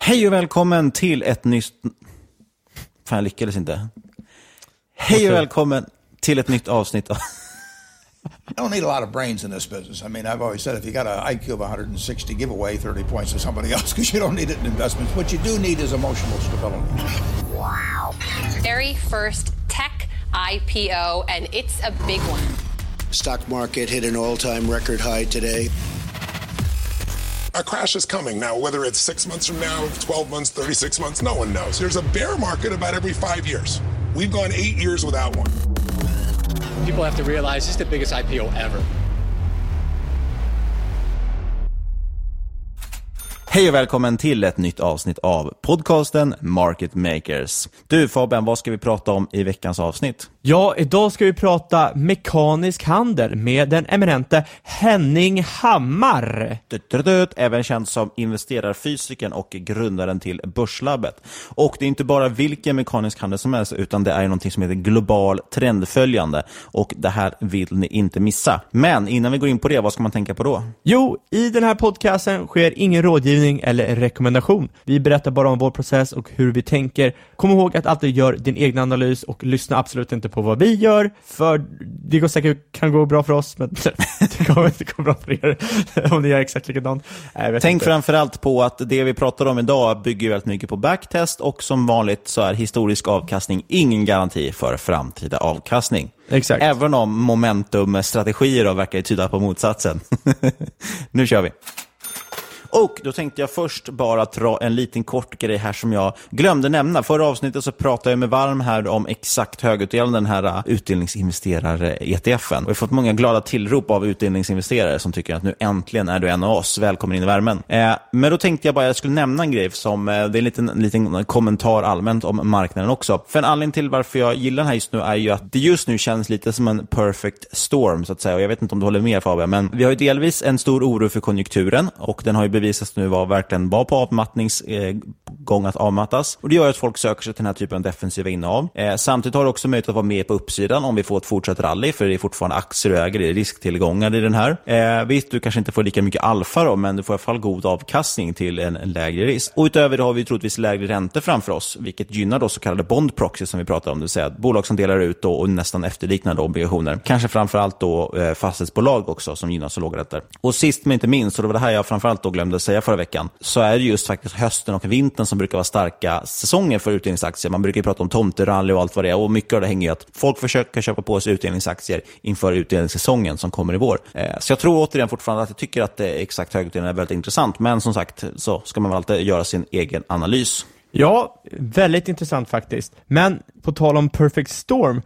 Hej och välkommen till ett nytt... Fan, jag lyckades inte. Hej och välkommen till ett nytt avsnitt av... You don't need a lot of brains in this business. I mean, I've always said if you got an IQ of 160, give away 30 points to somebody else because you don't need it in investments. What you do need is emotional stability. very first tech IPO, and it's a big one. Stock market hit an all-time record high today. A crash is coming. Now, whether it's six months from now, 12 months, 36 months, no one knows. There's a bear market about every five years. We've gone eight years without one. People have to realize this is the biggest IPO ever. Hej och välkommen till ett nytt avsnitt av podcasten Market Makers. Du Fabian, vad ska vi prata om i veckans avsnitt? Ja, idag ska vi prata mekanisk handel med den eminente Henning Hammar. Även känd som investerarfysikern och grundaren till Börslabbet. Och det är inte bara vilken mekanisk handel som helst, utan det är någonting som heter global trendföljande. Och det här vill ni inte missa. Men innan vi går in på det, vad ska man tänka på då? Jo, i den här podcasten sker ingen rådgivning eller rekommendation. Vi berättar bara om vår process och hur vi tänker. Kom ihåg att alltid gör din egen analys och lyssna absolut inte på vad vi gör, för det går säkert, kan gå bra för oss, men det kommer inte gå bra för er om ni gör exakt likadant. Vet Tänk inte. framförallt på att det vi pratar om idag bygger väldigt mycket på backtest och som vanligt så är historisk avkastning ingen garanti för framtida avkastning. Exakt. Även om momentum-strategier verkar tyda på motsatsen. nu kör vi. Och då tänkte jag först bara dra en liten kort grej här som jag glömde nämna. Förra avsnittet så pratade jag med Varm här om exakt högutdelande den här äh, utdelningsinvesterare-ETFen. Och vi har fått många glada tillrop av utdelningsinvesterare som tycker att nu äntligen är du en av oss. Välkommen in i värmen. Eh, men då tänkte jag bara att jag skulle nämna en grej som, eh, det är en liten, liten kommentar allmänt om marknaden också. För en anledning till varför jag gillar den här just nu är ju att det just nu känns lite som en perfect storm så att säga. Och jag vet inte om du håller med Fabian, men vi har ju delvis en stor oro för konjunkturen och den har ju bevisas nu vara verkligen var på avmattningsgång eh, gång att avmattas. Och Det gör att folk söker sig till den här typen av defensiva innehav. Eh, samtidigt har du också möjlighet att vara med på uppsidan om vi får ett fortsatt rally, för det är fortfarande aktier du äger, det är risktillgångar i den här. Eh, visst, du kanske inte får lika mycket alfa då, men du får i alla fall god avkastning till en, en lägre risk. Och utöver det har vi troligtvis lägre räntor framför oss, vilket gynnar då så kallade bond proxies som vi pratar om, det vill säga bolag som delar ut då och nästan efterliknande obligationer. Kanske framförallt då eh, fastighetsbolag också som gynnas av låga räntor. Och sist men inte minst, och det var det här jag framförallt då glömde säga förra veckan, så är det just faktiskt hösten och vintern som brukar vara starka säsonger för utdelningsaktier. Man brukar ju prata om tomterally och allt vad det är och mycket av det hänger ju att folk försöker köpa på sig utdelningsaktier inför utdelningssäsongen som kommer i vår. Eh, så jag tror återigen fortfarande att jag tycker att exakt högutdelning är väldigt intressant, men som sagt så ska man väl alltid göra sin egen analys. Ja, väldigt intressant faktiskt. Men på tal om Perfect Storm,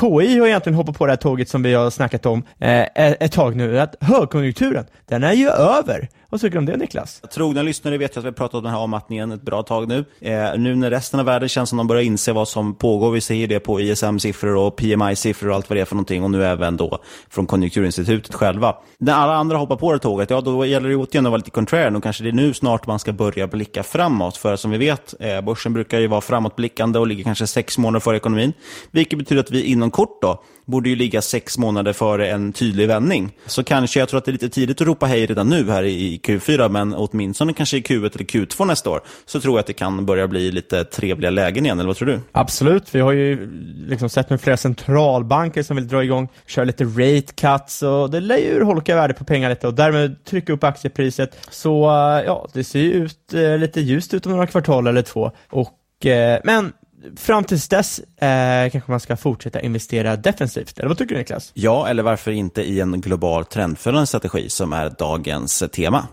KI har egentligen hoppat på det här tåget som vi har snackat om eh, ett tag nu, att högkonjunkturen, den är ju över. Vad tycker du om det Niklas? Trogna lyssnare vet ju att vi har pratat om den här avmattningen ett bra tag nu. Eh, nu när resten av världen känns som de börjar inse vad som pågår, vi ser det på ISM-siffror och PMI-siffror och allt vad det är för någonting och nu även då från Konjunkturinstitutet själva. När alla andra hoppar på det tåget, ja då gäller det återigen att vara lite contrarian och kanske det är nu snart man ska börja blicka framåt. För som vi vet, eh, börsen brukar ju vara framåtblickande och ligger kanske sex månader före ekonomin. Vilket betyder att vi inom kort då borde ju ligga sex månader före en tydlig vändning. Så kanske, jag tror att det är lite tidigt att ropa hej redan nu här i Q4, men åtminstone kanske i Q1 eller Q2 nästa år, så tror jag att det kan börja bli lite trevliga lägen igen, eller vad tror du? Absolut, vi har ju liksom sett med flera centralbanker som vill dra igång, köra lite rate cuts och det lär ju urholka värdet på pengar lite och därmed trycka upp aktiepriset. Så eh, ja, det ser ju ut eh, lite ljust ut om några kvartal eller två. Och, eh, men fram tills dess eh, kanske man ska fortsätta investera defensivt, eller vad tycker du Niklas? Ja, eller varför inte i en global trendföljande strategi som är dagens tema.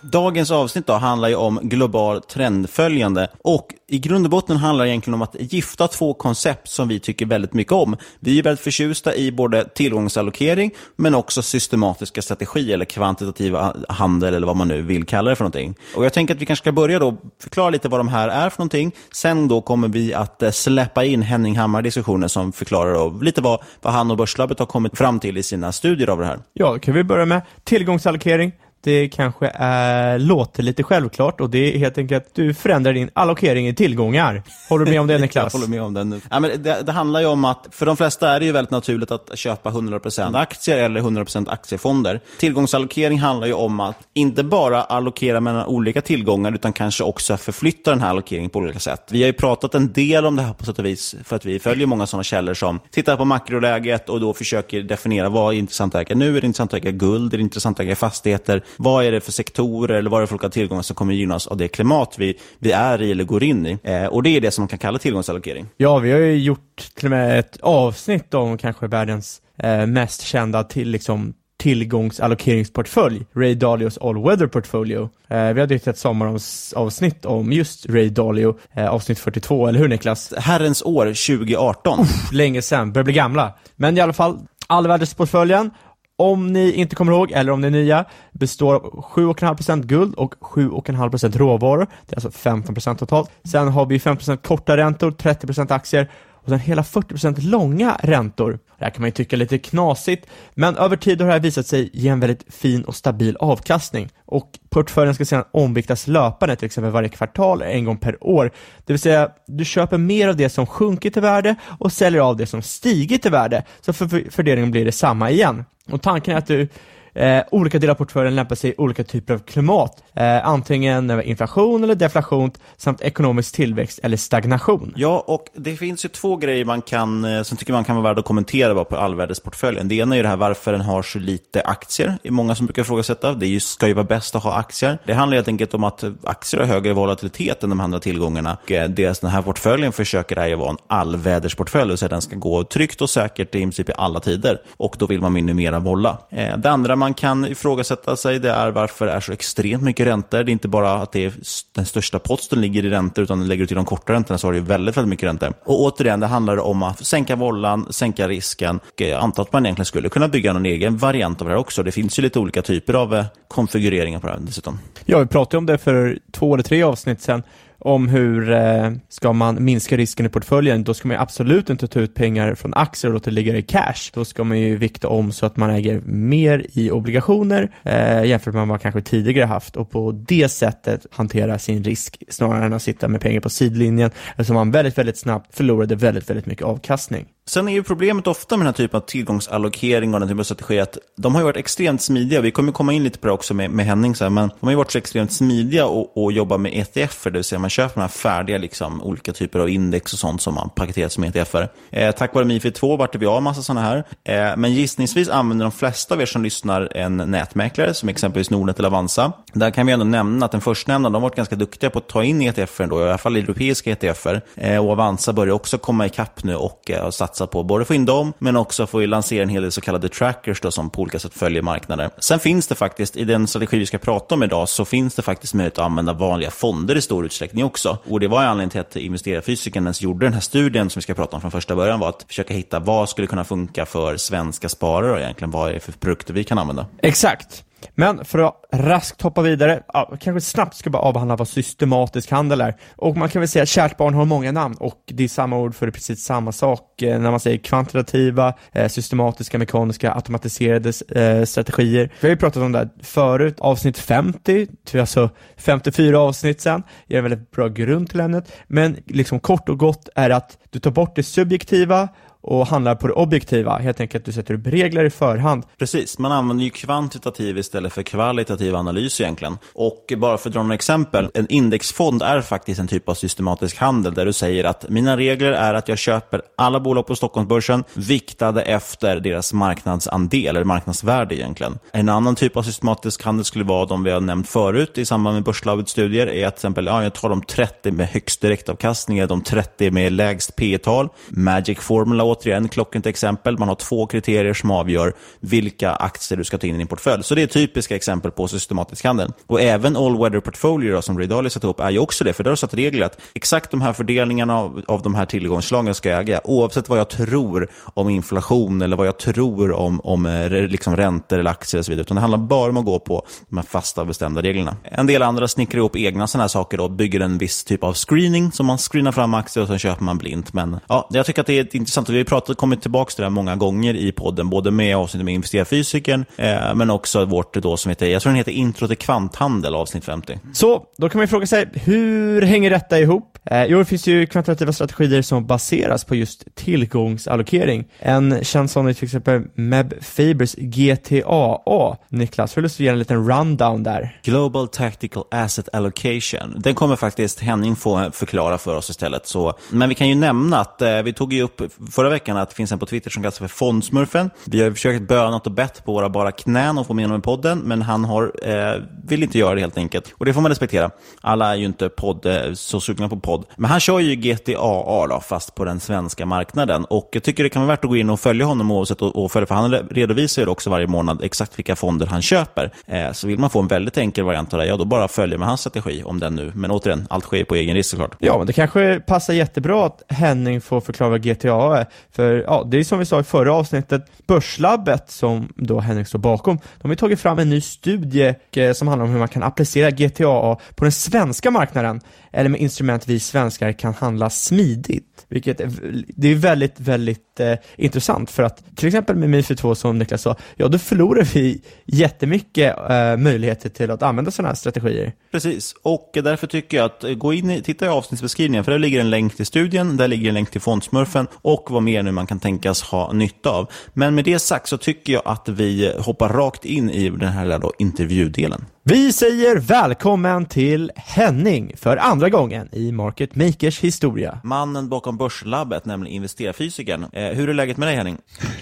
Dagens avsnitt då handlar ju om global trendföljande och i grund och botten handlar det egentligen om att gifta två koncept som vi tycker väldigt mycket om. Vi är väldigt förtjusta i både tillgångsallokering men också systematiska strategier eller kvantitativ handel eller vad man nu vill kalla det för någonting. Och jag tänker att vi kanske ska börja då förklara lite vad de här är för någonting. Sen då kommer vi att eh, släppa in Henning Hammar diskussionen som förklarar då lite vad, vad han och Börslabbet har kommit fram till i sina studier av det här. Ja, då kan vi börja med tillgångsallokering det kanske är, låter lite självklart och det är helt enkelt att du förändrar din allokering i tillgångar. Håller du med om det Niklas? Jag håller med om det. Ja, men det, det, handlar ju om att för de flesta är det ju väldigt naturligt att köpa 100% aktier eller 100% aktiefonder. Tillgångsallokering handlar ju om att inte bara allokera mellan olika tillgångar utan kanske också förflytta den här allokeringen på olika sätt. Vi har ju pratat en del om det här på sätt och vis för att vi följer många sådana källor som tittar på makroläget och då försöker definiera vad är intressant att äga nu, är det intressant att äga guld, är det intressant att äga fastigheter, vad är det för sektorer eller vad är det för olika tillgångar som kommer gynnas av det klimat vi, vi är i eller går in i? Eh, och det är det som man kan kalla tillgångsallokering. Ja, vi har ju gjort till och med ett avsnitt om kanske världens eh, mest kända till liksom tillgångsallokeringsportfölj, Ray Dalios All Weather Portfolio. Eh, vi hade ju ett sommaravsnitt om just Ray Dalio, eh, avsnitt 42, eller hur Niklas? Herrens år 2018. Uff, länge sedan, börjar bli gamla. Men i alla fall, allvädersportföljen om ni inte kommer ihåg, eller om ni är nya, består av 7,5% guld och 7,5% råvaror. Det är alltså 15% totalt. Sen har vi 5% korta räntor, 30% aktier och sen hela 40% långa räntor. Det här kan man ju tycka är lite knasigt, men över tid har det här visat sig ge en väldigt fin och stabil avkastning. Och portföljen ska sedan omviktas löpande, till exempel varje kvartal, en gång per år. Det vill säga, du köper mer av det som sjunkit i värde och säljer av det som stigit i värde, så för fördelningen blir det samma igen. Och tanken är att du Eh, olika delar av portföljen lämpar sig i olika typer av klimat, eh, antingen inflation eller deflation samt ekonomisk tillväxt eller stagnation. Ja, och det finns ju två grejer man kan, eh, som tycker man kan vara värd att kommentera på allvärdesportföljen. Det ena är ju det här varför den har så lite aktier. Det är många som brukar ifrågasätta. Det ska ju vara bäst att ha aktier. Det handlar helt enkelt om att aktier har högre volatilitet än de andra tillgångarna. Och eh, den här portföljen försöker det vara en allvädersportfölj, det vill säga den ska gå tryggt och säkert i princip i alla tider. Och då vill man minimera volla. Eh, det andra man man kan ifrågasätta sig det är varför det är så extremt mycket räntor. Det är inte bara att det är den största posten ligger i räntor, utan lägger du till de korta räntorna så har du väldigt, väldigt mycket räntor. Och återigen, det handlar om att sänka vållan, sänka risken. Och jag antar att man egentligen skulle kunna bygga någon egen variant av det här också. Det finns ju lite olika typer av eh, konfigureringar på det här dessutom. Ja, vi pratade om det för två eller tre avsnitt sedan om hur eh, ska man minska risken i portföljen, då ska man absolut inte ta ut pengar från aktier och låta det ligga i cash. Då ska man ju vikta om så att man äger mer i obligationer eh, jämfört med vad man kanske tidigare haft och på det sättet hantera sin risk snarare än att sitta med pengar på sidlinjen eftersom man väldigt, väldigt snabbt förlorade väldigt, väldigt mycket avkastning. Sen är ju problemet ofta med den här typen av tillgångsallokering och den typen av strategi att de har ju varit extremt smidiga. Vi kommer komma in lite på det också med, med Henning, så här, men de har ju varit så extremt smidiga och, och jobba med ETFer, det vill säga man köper de här färdiga liksom, olika typer av index och sånt som man paketerat som ETFer. Eh, tack vare Mifid 2 vart vi av massa sådana här. Eh, men gissningsvis använder de flesta av er som lyssnar en nätmäklare, som exempelvis Nordnet eller Avanza. Där kan vi ändå nämna att den förstnämnda, de har varit ganska duktiga på att ta in ETFer ändå, i alla fall europeiska ETFer. Eh, och Avanza börjar också komma ikapp nu och eh, satsa på både få in dem, men också få lansera en hel del så kallade trackers då, som på olika sätt följer marknaden. Sen finns det faktiskt, i den strategi vi ska prata om idag, så finns det faktiskt möjlighet att använda vanliga fonder i stor utsträckning också. Och det var anledningen till att investerarfysikern ens gjorde den här studien som vi ska prata om från första början, var att försöka hitta vad skulle kunna funka för svenska sparare och egentligen vad är det för produkter vi kan använda. Exakt. Men för att raskt hoppa vidare, ja, kanske snabbt ska bara avhandla vad systematisk handel är. Och man kan väl säga att kärt barn har många namn och det är samma ord för precis samma sak eh, när man säger kvantitativa, eh, systematiska, mekaniska, automatiserade eh, strategier. Vi har ju pratat om det här förut, avsnitt 50, alltså 54 avsnitt sen, ger en väldigt bra grund till ämnet. Men liksom kort och gott är att du tar bort det subjektiva och handlar på det objektiva, helt enkelt du sätter upp regler i förhand. Precis, man använder ju kvantitativ istället för kvalitativ analys egentligen. Och bara för att dra några exempel, en indexfond är faktiskt en typ av systematisk handel där du säger att mina regler är att jag köper alla bolag på Stockholmsbörsen viktade efter deras marknadsandel, eller marknadsvärde egentligen. En annan typ av systematisk handel skulle vara de vi har nämnt förut i samband med Börslabbets studier, är att till exempel, ja, jag tar de 30 med högst direktavkastning, de 30 med lägst P tal Magic Formula återigen, klockrent exempel. Man har två kriterier som avgör vilka aktier du ska ta in i din portfölj. Så det är typiska exempel på systematisk handel. Och även all weather portfolio som Ray Dalio satt ihop är ju också det, för där har satt regler att exakt de här fördelningarna av, av de här tillgångsslagen ska jag äga, oavsett vad jag tror om inflation eller vad jag tror om, om eh, liksom räntor eller aktier och så vidare. Utan det handlar bara om att gå på de här fasta bestämda reglerna. En del andra snickrar ihop egna sådana här saker och bygger en viss typ av screening, som man screenar fram aktier och sen köper man blint. Men ja, jag tycker att det är intressant. Vi pratat, kommit tillbaka till det här många gånger i podden, både med avsnittet med investerarfysiken, eh, men också vårt då som heter, jag tror den heter Intro till kvanthandel, avsnitt 50. Så, då kan man fråga sig, hur hänger detta ihop? Eh, jo, det finns ju kvantitativa strategier som baseras på just tillgångsallokering. En känd sån är till exempel Meb Fabers GTAA. Niklas, har du lust att ge en liten rundown där? Global Tactical Asset Allocation. Den kommer faktiskt Henning få förklara för oss istället. Så, men vi kan ju nämna att eh, vi tog ju upp förra veckan att det finns en på Twitter som kallas för Fondsmurfen. Vi har försökt bönat och bett på våra bara knän och få med honom i podden, men han har, eh, vill inte göra det helt enkelt. Och det får man respektera. Alla är ju inte podd, eh, så sugna på podd. Men han kör ju GTAA då, fast på den svenska marknaden. Och jag tycker det kan vara värt att gå in och följa honom oavsett och, och följa, för han redovisar ju också varje månad exakt vilka fonder han köper. Eh, så vill man få en väldigt enkel variant av det, ja då bara följer med hans strategi, om den nu. Men återigen, allt sker på egen risk såklart. Ja, men det kanske passar jättebra att Henning får förklara vad GTA är. För ja, det är som vi sa i förra avsnittet, Börslabbet som då Henrik står bakom, de har tagit fram en ny studie eh, som handlar om hur man kan applicera GTA på den svenska marknaden, eller med instrument vi svenskar kan handla smidigt. Vilket är, det är väldigt, väldigt eh, intressant för att till exempel med Mifid 2 som Niklas sa, ja då förlorar vi jättemycket eh, möjligheter till att använda sådana här strategier. Precis, och därför tycker jag att eh, gå in i, titta i avsnittsbeskrivningen, för där ligger en länk till studien, där ligger en länk till fondsmurfen och vad mer nu man kan tänkas ha nytta av. Men med det sagt så tycker jag att vi hoppar rakt in i den här då, intervjudelen. Vi säger välkommen till Henning för andra gången i Market Makers historia. Mannen bakom Börslabbet, nämligen investerarfysikern. Eh, hur är läget med dig Henning?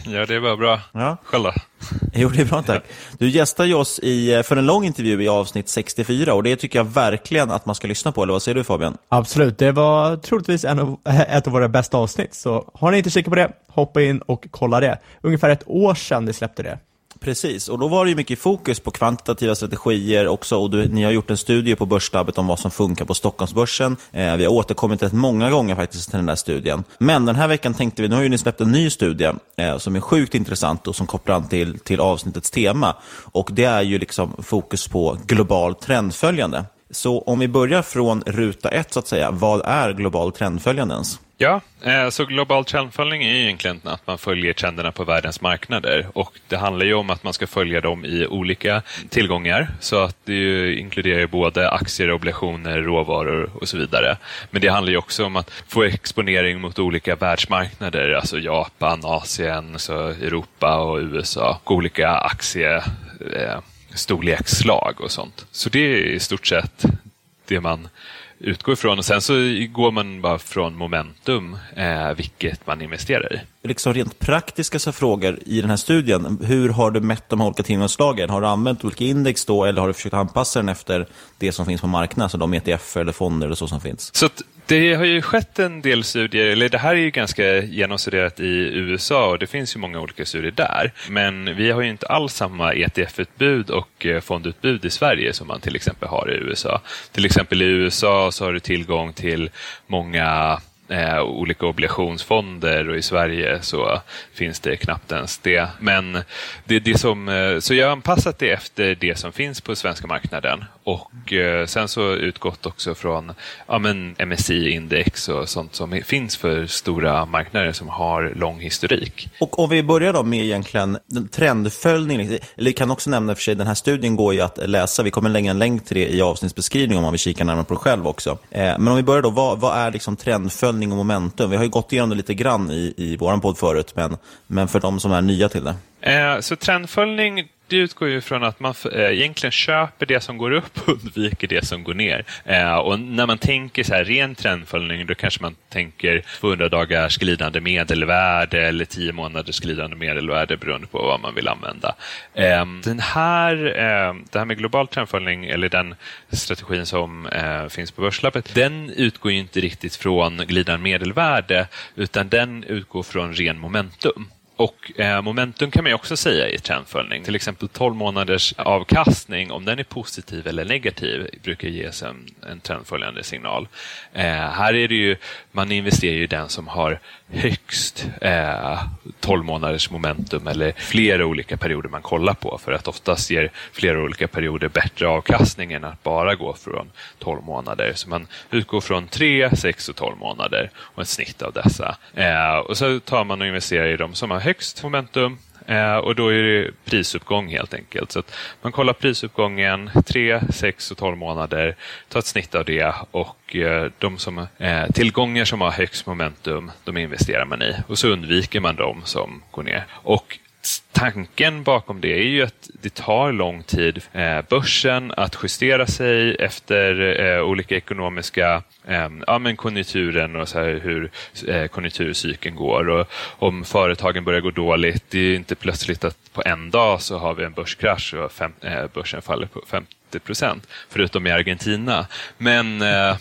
Ja, det är bara bra. Ja. Själv då? Jo, det är bra tack. Du gästar ju oss i, för en lång intervju i avsnitt 64 och det tycker jag verkligen att man ska lyssna på, eller vad säger du Fabian? Absolut, det var troligtvis en av, ett av våra bästa avsnitt, så har ni inte kikat på det, hoppa in och kolla det. Ungefär ett år sedan vi släppte det. Precis, och då var det ju mycket fokus på kvantitativa strategier också. Och du, ni har gjort en studie på Börslabbet om vad som funkar på Stockholmsbörsen. Eh, vi har återkommit rätt många gånger faktiskt till den där studien. Men den här veckan tänkte vi, nu har ju ni släppt en ny studie eh, som är sjukt intressant och som kopplar an till, till avsnittets tema. Och det är ju liksom fokus på global trendföljande. Så om vi börjar från ruta ett, så att säga. Vad är global trendföljande ens? Ja, eh, så global trendföljning är egentligen att man följer trenderna på världens marknader och det handlar ju om att man ska följa dem i olika tillgångar så att det inkluderar både aktier, obligationer, råvaror och så vidare. Men det handlar ju också om att få exponering mot olika världsmarknader, alltså Japan, Asien, så Europa och USA, och olika aktiestorleksslag eh, och sånt. Så det är i stort sett det man utgår ifrån. Och sen så går man bara från momentum, eh, vilket man investerar i. Liksom rent praktiska så frågor i den här studien. Hur har du mätt de här olika tillgångslagen? Har du använt olika index då eller har du försökt anpassa den efter det som finns på marknaden, alltså de ETF eller fonder eller så som finns? Så det har ju skett en del studier, eller det här är ju ganska genomstuderat i USA och det finns ju många olika studier där. Men vi har ju inte alls samma ETF-utbud och eh, fondutbud i Sverige som man till exempel har i USA. Till exempel i USA så har du tillgång till många eh, olika obligationsfonder och i Sverige så finns det knappt ens det. Men det det som, eh, så jag har anpassat det efter det som finns på svenska marknaden och eh, sen så utgått också från ja, men MSI-index och sånt som finns för stora marknader som har lång historik. Och om vi börjar då med egentligen trendföljning, eller kan också nämna för sig, den här studien går ju att läsa, vi kommer lägga en länk till det i avsnittsbeskrivningen om man vill kika närmare på det själv också. Eh, men om vi börjar då, vad, vad är liksom trendföljning uppföljning och momentum. Vi har ju gått igenom det lite grann i, i vår podd förut, men, men för de som är nya till det. Eh, så trendföljning det utgår ju från att man eh, egentligen köper det som går upp och undviker det som går ner. Eh, och när man tänker så här ren trendföljning då kanske man tänker 200 dagars glidande medelvärde eller 10 månaders glidande medelvärde beroende på vad man vill använda. Ehm, den här, ehm, det här med global trendföljning eller den strategin som eh, finns på Börslabbet den utgår ju inte riktigt från glidande medelvärde utan den utgår från ren momentum. Och eh, momentum kan man ju också säga i trendföljning. Till exempel 12 månaders avkastning, om den är positiv eller negativ, brukar ges en, en trendföljande signal. Eh, här är det ju, man investerar ju i den som har högst eh, 12 månaders momentum eller flera olika perioder man kollar på. För att oftast ger flera olika perioder bättre avkastning än att bara gå från 12 månader. Så man utgår från 3, 6 och 12 månader och ett snitt av dessa. Eh, och så tar man och investerar i de som har högst momentum Eh, och då är det prisuppgång helt enkelt. Så man kollar prisuppgången 3, 6 och 12 månader, tar ett snitt av det och eh, de som, eh, tillgångar som har högst momentum, de investerar man i. Och så undviker man de som går ner. Och tanken bakom det är ju att det tar lång tid eh, börsen att justera sig efter eh, olika ekonomiska eh, ja, men konjunkturen och så här hur eh, konjunkturcykeln går. Och om företagen börjar gå dåligt, det är inte plötsligt att på en dag så har vi en börskrasch och fem, eh, börsen faller på 50 procent, förutom i Argentina. Men eh,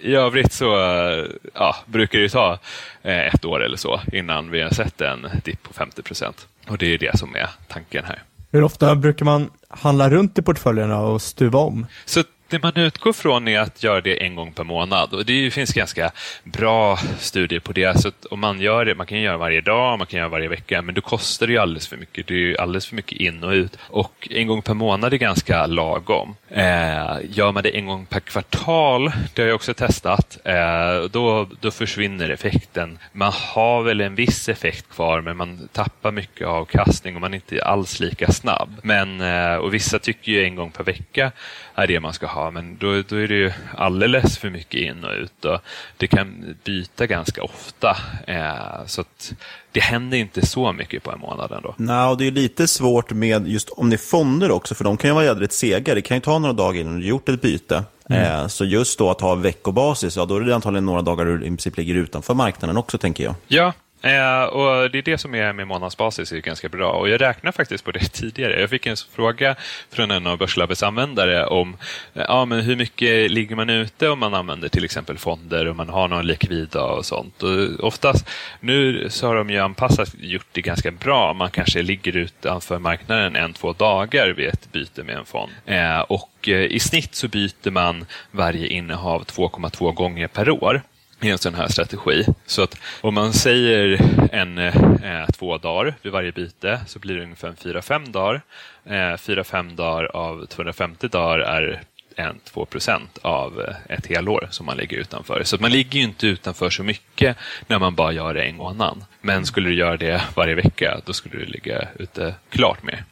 i övrigt så eh, ja, brukar det ta eh, ett år eller så innan vi har sett en dipp på 50 procent. Och det är det som är tanken här. Hur ofta brukar man handla runt i portföljerna och stuva om? Så det man utgår från är att göra det en gång per månad och det finns ganska bra studier på det. Så om man gör det, man kan göra varje dag, man kan göra varje vecka, men då kostar det ju alldeles för mycket. Det är ju alldeles för mycket in och ut och en gång per månad är ganska lagom. Eh, gör man det en gång per kvartal, det har jag också testat, eh, då, då försvinner effekten. Man har väl en viss effekt kvar, men man tappar mycket avkastning och man är inte alls lika snabb. Men, eh, och vissa tycker ju en gång per vecka är det man ska ha, men då, då är det ju alldeles för mycket in och ut och det kan byta ganska ofta. Eh, så att det händer inte så mycket på en månad ändå. Nej, och det är lite svårt med just om det är fonder också, för de kan ju vara jädrigt sega. Det kan ju ta några dagar innan du gjort ett byte. Mm. Eh, så just då att ha veckobasis, ja då är det antagligen några dagar du i princip ligger utanför marknaden också, tänker jag. Ja, Eh, och Det är det som är med månadsbasis är ganska bra. Och Jag räknar faktiskt på det tidigare. Jag fick en fråga från en av Börslabbets användare om eh, ja, men hur mycket ligger man ute om man använder till exempel fonder och man har någon likvida och sånt. Och oftast, nu så har de ju anpassat gjort det ganska bra. Man kanske ligger utanför marknaden en, två dagar vid ett byte med en fond. Eh, och eh, i snitt så byter man varje innehav 2,2 gånger per år i en sån här strategi. Så att om man säger en, eh, två dagar vid varje byte så blir det ungefär fyra, fem dagar. Eh, fyra, fem dagar av 250 dagar är 1-2 procent av eh, ett helår som man ligger utanför. Så man ligger ju inte utanför så mycket när man bara gör det en gång annan. Men skulle du göra det varje vecka, då skulle du ligga ute klart mer.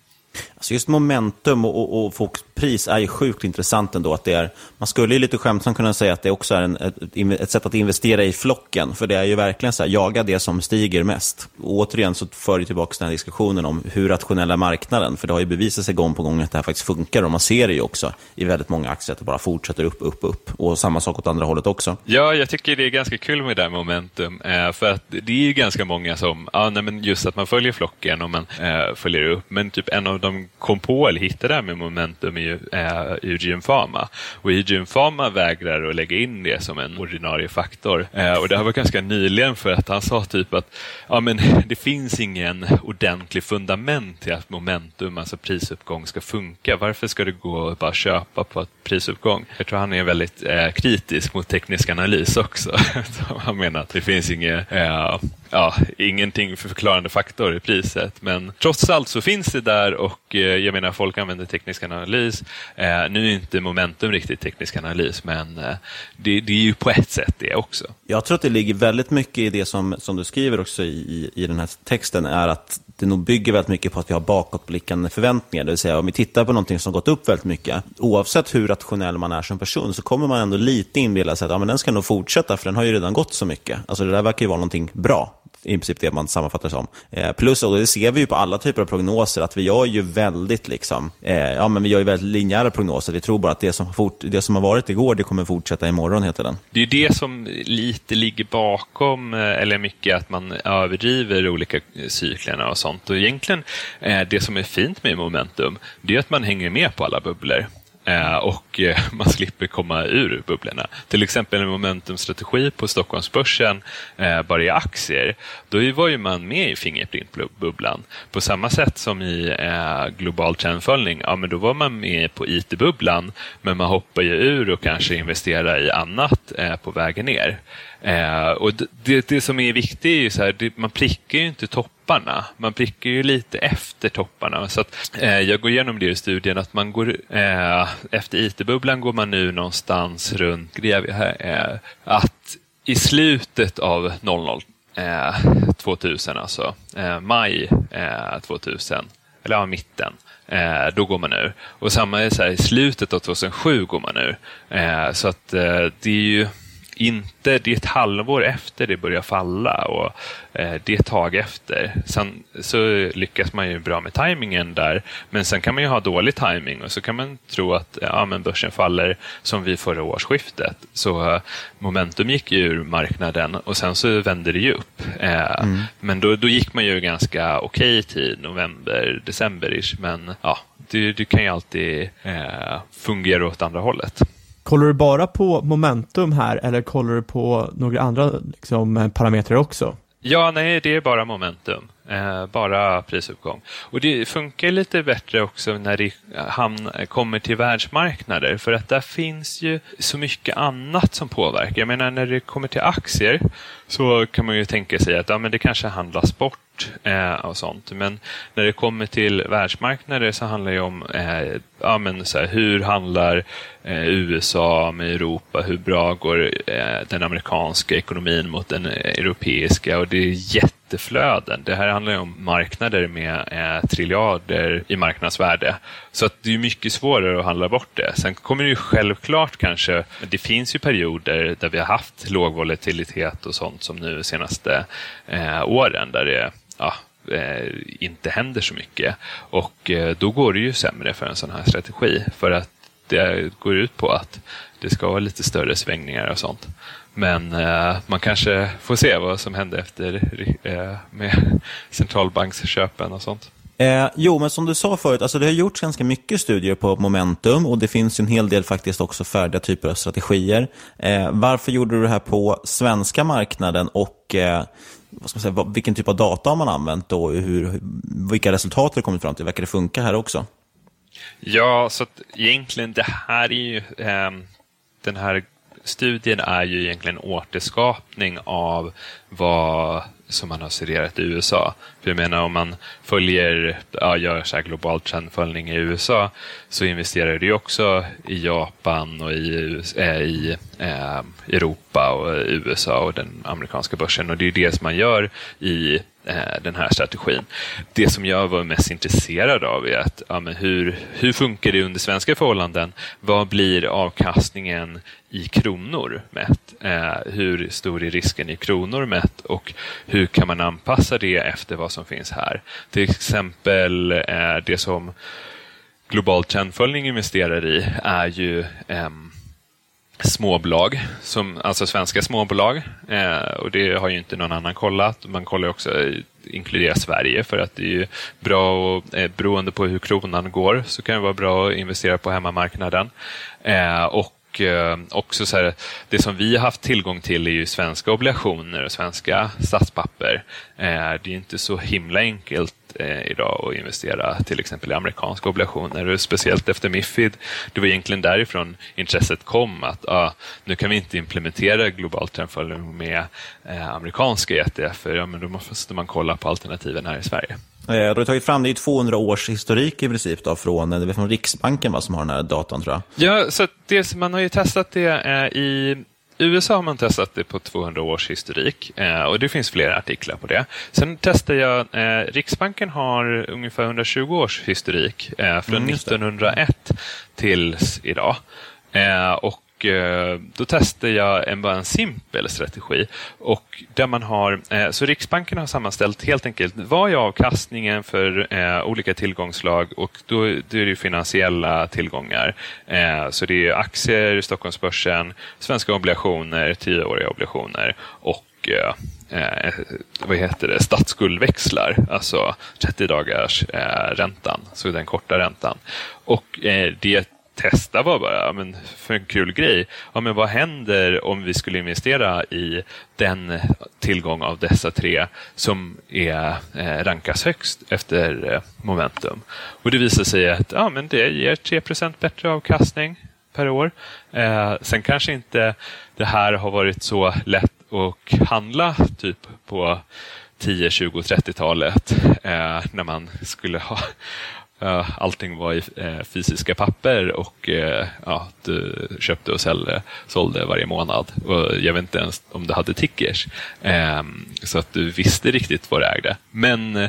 Alltså just momentum och, och, och folks pris är ju sjukt intressant ändå. Att det är, man skulle ju lite skämtsamt kunna säga att det också är en, ett, ett, sätt att investera i flocken. För det är ju verkligen så här, jaga det som stiger mest. Och återigen så för det tillbaka den här diskussionen om hur rationell är marknaden. För det har ju bevisat sig gång på gång att det här faktiskt funkar. Och man ser det ju också i väldigt många aktier att det bara fortsätter upp, upp, upp. Och samma sak åt andra hållet också. Ja, jag tycker det är ganska kul med det här momentum. Eh, för att det är ju ganska många som, ja, nej, men just att man följer flocken och man eh, följer upp. Men typ en av de kom på eller hittade det här med momentum är ju eh, UGM Pharma. Och UGM Pharma vägrar att lägga in det som en ordinarie faktor. Eh, och det här var ganska nyligen för att han sa typ att ja, men det finns ingen ordentlig fundament till att momentum, alltså prisuppgång, ska funka. Varför ska det gå att bara köpa på ett prisuppgång? Jag tror han är väldigt eh, kritisk mot teknisk analys också. han menar att det finns inget eh, ja, ingenting för förklarande faktor i priset. Men trots allt så finns det där och eh, jag menar folk använder teknisk analys. Eh, nu är inte momentum riktigt teknisk analys men eh, det, det, är ju på ett sätt det också. Jag tror att det ligger väldigt mycket i det som, som du skriver också i, i den här texten är att det nog bygger väldigt mycket på att vi har bakåtblickande förväntningar. Det vill säga om vi tittar på någonting som gått upp väldigt mycket, oavsett hur rationell man är som person, så kommer man ändå lite inbilla sig att ja, men den ska nog fortsätta, för den har ju redan gått så mycket. Alltså det där verkar ju vara någonting bra i princip det man sammanfattar som. Eh, plus, och det ser vi ju på alla typer av prognoser, att vi gör ju väldigt liksom, eh, ja men vi gör ju väldigt linjära prognoser. Vi tror bara att det som, fort, det som har varit igår, det kommer fortsätta imorgon, heter den. Det är ju det som lite ligger bakom, eh, eller mycket att man överdriver olika cyklerna och sånt. Och egentligen, eh, det som är fint med momentum, det är att man hänger med på alla bubblor. Eh, och eh, man slipper komma ur bubblorna. Till exempel en momentumstrategi på Stockholmsbörsen eh, bara i aktier. Då var ju man med i Fingerprint-bubblan. På samma sätt som i global trendföljning, ja men då var man med på IT-bubblan men man hoppar ju ur och kanske investerar i annat på vägen ner. och det, det som är viktigt är ju så här, man prickar ju inte toppen topparna. Man prickar ju lite efter topparna. Så att, eh, jag går igenom det i studien att man går eh, efter IT-bubblan går man nu någonstans runt, här, eh, att i slutet av 00 2000 eh, alltså, eh, maj eh, 2000, eller ja, mitten, Eh, då går man ur. Och samma är så här, i slutet av 2007 går man ur. Eh, så att eh, det är ju inte, det är ett halvår efter det börjar falla och eh, det är ett tag efter. Sen så lyckas man ju bra med tajmingen där, men sen kan man ju ha dålig tajming och så kan man tro att ja, men börsen faller som vid förra årsskiftet. Så eh, momentum gick ju ur marknaden och sen så vände det ju upp. Eh, mm. Men då, då gick man ju ganska okej okay tid, november, december men ja, det, det kan ju alltid eh, fungera åt andra hållet. Kollar du bara på momentum här eller kollar du på några andra liksom, eh, parametrar också? Ja, nej, det är bara momentum. Eh, bara prisuppgång. Och det funkar lite bättre också när det hamn, kommer till världsmarknader för att där finns ju så mycket annat som påverkar. Jag menar när det kommer till aktier så kan man ju tänka sig att ja, men det kanske handlas bort eh, och sånt. Men när det kommer till världsmarknader så handlar det om eh, ja, men så här, hur handlar eh, USA med Europa? Hur bra går eh, den amerikanska ekonomin mot den europeiska? Och det är jätteflöden. Det här handlar ju om marknader med eh, triljarder i marknadsvärde. Så att det är mycket svårare att handla bort det. Sen kommer det ju självklart kanske, det finns ju perioder där vi har haft låg volatilitet och sånt som nu de senaste eh, åren där det ja, eh, inte händer så mycket. Och eh, då går det ju sämre för en sån här strategi. För att det går ut på att det ska vara lite större svängningar och sånt. Men eh, man kanske får se vad som händer efter eh, med centralbanksköpen och sånt. Eh, jo, men som du sa förut, alltså det har gjorts ganska mycket studier på momentum och det finns en hel del faktiskt också färdiga typer av strategier. Eh, varför gjorde du det här på svenska marknaden och eh, vad ska man säga, vilken typ av data har man använt och hur, vilka resultat har du kommit fram till? Verkar det funka här också? Ja, så att egentligen det här är ju eh, den här studien är ju egentligen återskapning av vad som man har studerat i USA. För jag menar om man följer, ja, gör så här global trendföljning i USA så investerar du också i Japan och i, äh, i äh, Europa och USA och den amerikanska börsen. Och det är det som man gör i Eh, den här strategin. Det som jag var mest intresserad av är att ja, men hur, hur funkar det under svenska förhållanden? Vad blir avkastningen i kronor mätt? Eh, hur stor är risken i kronor mätt och hur kan man anpassa det efter vad som finns här? Till exempel eh, det som Global trendföljning investerar i är ju eh, småbolag, som, alltså svenska småbolag. Eh, och det har ju inte någon annan kollat. Man kollar också eh, inkludera Sverige för att det är ju bra och eh, beroende på hur kronan går så kan det vara bra att investera på hemmamarknaden. Eh, och eh, också så här, det som vi har haft tillgång till är ju svenska obligationer och svenska statspapper. Eh, det är inte så himla enkelt eh, idag att investera till exempel i amerikanska obligationer. speciellt efter Mifid. Det var egentligen därifrån intresset kom att ah, nu kan vi inte implementera globalt trendföljning med eh, amerikanska ETF. Ja, men då måste man kolla på alternativen här i Sverige. Eh, du har tagit fram det är 200 års historik i princip då, från, det är från Riksbanken va, som har den här datan tror jag. Ja, så det, man har ju testat det eh, i USA har man testat det på 200 års historik eh, och det finns flera artiklar på det. Sen testade jag, eh, Riksbanken har ungefär 120 års historik eh, från mm, 1901 tills idag. Eh, och Eh, då testade jag en, bara en simpel strategi. Och där man har, eh, så Riksbanken har sammanställt helt enkelt vad är avkastningen för eh, olika tillgångslag och då, då är det finansiella tillgångar. Eh, så det är aktier, Stockholmsbörsen, svenska obligationer, tioåriga obligationer och eh, eh vad heter det, statsskuldväxlar, alltså 30 dagars eh, räntan, så den korta räntan. Och eh, det testa var bara men för en kul grej. Ja, men vad händer om vi skulle investera i den tillgång av dessa tre som är, eh, rankas högst efter eh, momentum? Och Det visar sig att ja, men det ger 3% bättre avkastning per år. Eh, sen kanske inte det här har varit så lätt att handla typ på 10, 20, 30-talet eh, när man skulle ha Eh, allting var i eh, fysiska papper och eh, ja, du köpte och sålde, sålde varje månad. Och jag vet inte ens om du hade tickers. Ehm, så att du visste riktigt vad du ägde. Men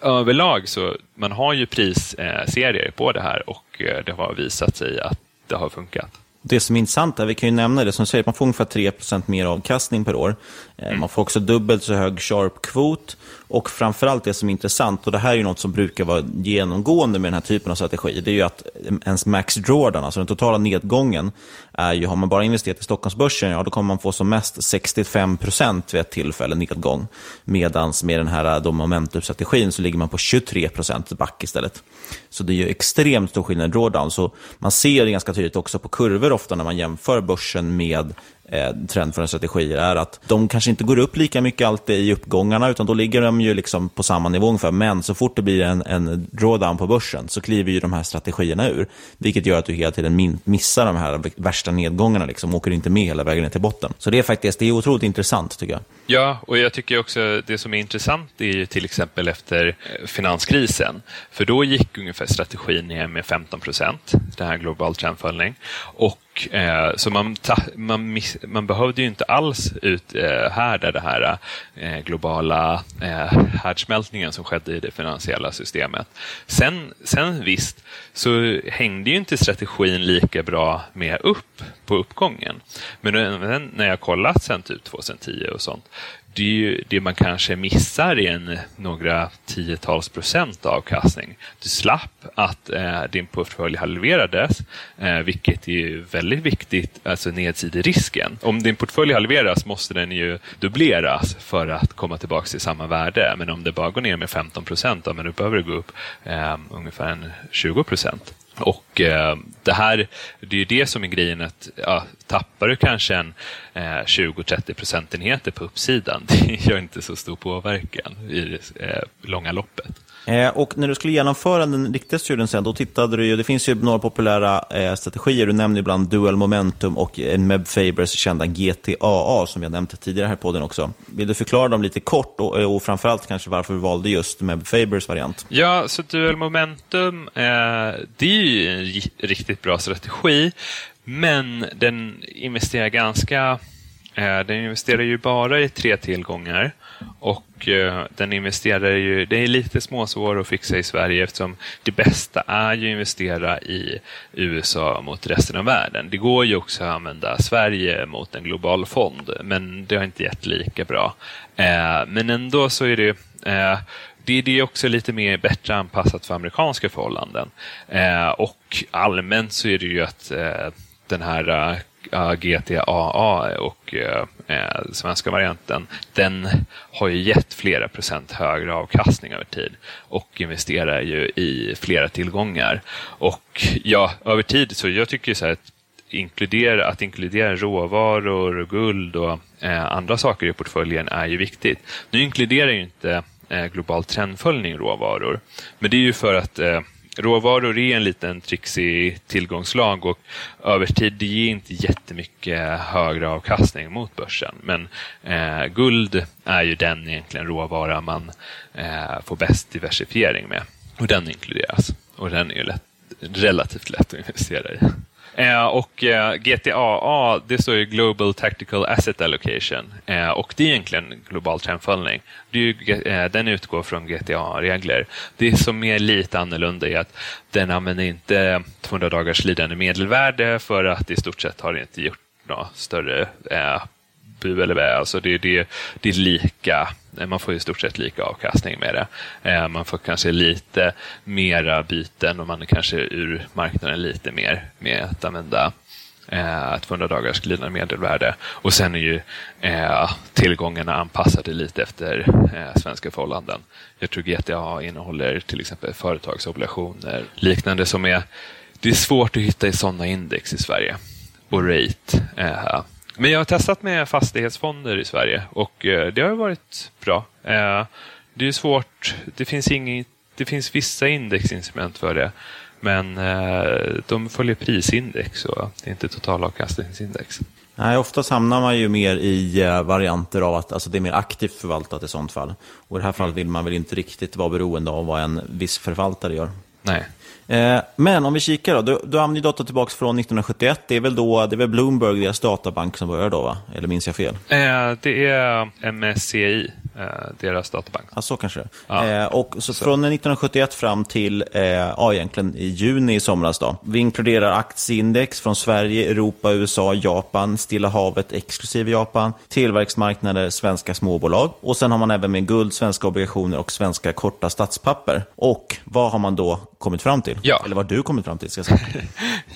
överlag så man har ju prisserier på det här och det har visat sig att det har funkat. Det som är intressant är, vi kan ju nämna det, som säger, man får ungefär 3% mer avkastning per år. Mm. Man får också dubbelt så hög sharp-kvot och framförallt det som är intressant, och det här är ju något som brukar vara genomgående med den här typen av strategi, det är ju att ens max drawdown, alltså den totala nedgången, är ju, har man bara investerat i Stockholmsbörsen, ja då kommer man få som mest 65% vid ett tillfälle nedgång. Medan med den här momentumstrategin så ligger man på 23% back istället. Så det är ju extremt stor skillnad i drawdown. Så man ser det ganska tydligt också på kurvor ofta när man jämför börsen med eh, trendföljande strategier är att de kanske inte går upp lika mycket alltid i uppgångarna, utan då ligger de ju liksom på samma nivå ungefär. Men så fort det blir en, en drawdown på börsen så kliver ju de här strategierna ur, vilket gör att du hela tiden missar de här värsta nedgångarna, liksom, åker inte med hela vägen ner till botten. Så det är faktiskt det är otroligt intressant tycker jag. Ja, och jag tycker också det som är intressant är ju till exempel efter eh, finanskrisen, för då gick ungefär strategin ner med 15 procent, det här global trendföljning. Och Eh, så man, man, man behövde ju inte alls ut eh, här där det här eh, globala eh, härdsmältningen som skedde i det finansiella systemet. Sen, sen visst, så hängde ju inte strategin lika bra med upp på uppgången. Men när jag kollat sen typ 2010 och sånt, det, är ju, det man kanske missar är en, några tiotals procent avkastning. Du slapp att eh, din portfölj halverades, eh, vilket är väldigt viktigt, alltså nedsiderisken. Om din portfölj halveras måste den ju dubbleras för att komma tillbaka till samma värde. Men om det bara går ner med 15 procent, då behöver det gå upp eh, ungefär 20 procent. Och eh, det här, det är ju det som är grejen att ja, tappar du kanske en eh, 20-30 procentenheter på uppsidan, det gör inte så stor påverkan i det eh, långa loppet. Eh, och när du skulle genomföra den riktiga studien sen, då tittade du ju, det finns ju några populära eh, strategier, du nämner ibland Dual Momentum och eh, Meb Fabers kända GTAA som jag nämnt tidigare här på den också. Vill du förklara dem lite kort och, eh, och framförallt kanske varför du valde just Meb Fabers variant? Ja, så Dual Momentum, eh, det är ju en riktigt bra strategi, men den investerar ganska Eh, den investerar ju bara i tre tillgångar och Eh, den investerar ju, det är lite småsvår att fixa i Sverige eftersom det bästa är ju att investera i USA mot resten av världen. Det går ju också att använda Sverige mot en global fond, men det har inte gett lika bra. Eh, men ändå så är eh, det det, är också lite mer bättre anpassat för amerikanska förhållanden. och allmänt så är det ju att den här GTAA och eh, svenska varianten, den har ju gett flera procent högre avkastning över tid och investerar ju i flera tillgångar. Och ja, över tid så jag tycker så här att inkludera, att inkludera råvaror, guld och eh, andra saker i portföljen är ju viktigt. Nu inkluderar ju inte eh, global trendföljning råvaror, men det är ju för att eh, råvaror är en liten trixig tillgångslag och över tid det ger inte jättemycket högre avkastning mot börsen. Men eh, guld är ju den egentligen råvara man eh, får bäst diversifiering med. Och den inkluderas. Och den är ju lätt, relativt lätt att investera i. Eh, och eh, GTAA, det står ju Global Tactical Asset Allocation eh, och det är egentligen global trendföljning. Eh, den utgår från GTA-regler. Det som är lite annorlunda är att den använder inte 200 dagars lidande medelvärde för att i stort sett har det inte gjort några större eh, bu eller bä. Alltså det, det, det är lika, man får i stort sett lika avkastning med det. Eh, man får kanske lite mera byten och man är kanske ur marknaden lite mer med att använda eh, 200 dagars glidande medelvärde. Och sen är ju eh, tillgångarna anpassade lite efter eh, svenska förhållanden. Jag tror GTA innehåller till exempel företagsobligationer, liknande som är det är svårt att hitta i sådana index i Sverige. Och rate. Eh, men jag har testat med fastighetsfonder i Sverige och eh, det har varit bra. Eh, det är svårt. Det finns, inget, det finns vissa indexinstrument för det. Men eh, de följer prisindex och det är inte totalavkastningsindex. Nej, oftast hamnar man ju mer i varianter av att alltså, det är mer aktivt förvaltat i sånt fall. Och i det här fallet vill man väl inte riktigt vara beroende av vad en viss förvaltare gör. Nej. Eh, men om vi kikar då, du, du använder data tillbaka från 1971. Det är väl då, det är väl Bloomberg, deras databank som börjar då va? Eller minns jag fel? Eh, det är MSCI, deras databank. Ja, så kanske ja. eh, Och så, så, från 1971 fram till, eh, ja egentligen i juni i somras då. Vi inkluderar aktieindex från Sverige, Europa, USA, Japan, Stilla havet exklusive Japan, tillverksmarknader, svenska småbolag. Och sen har man även med guld, svenska obligationer och svenska korta statspapper. Och vad har man då kommit fram till? Ja. Eller vad du kommit fram till, ska jag säga.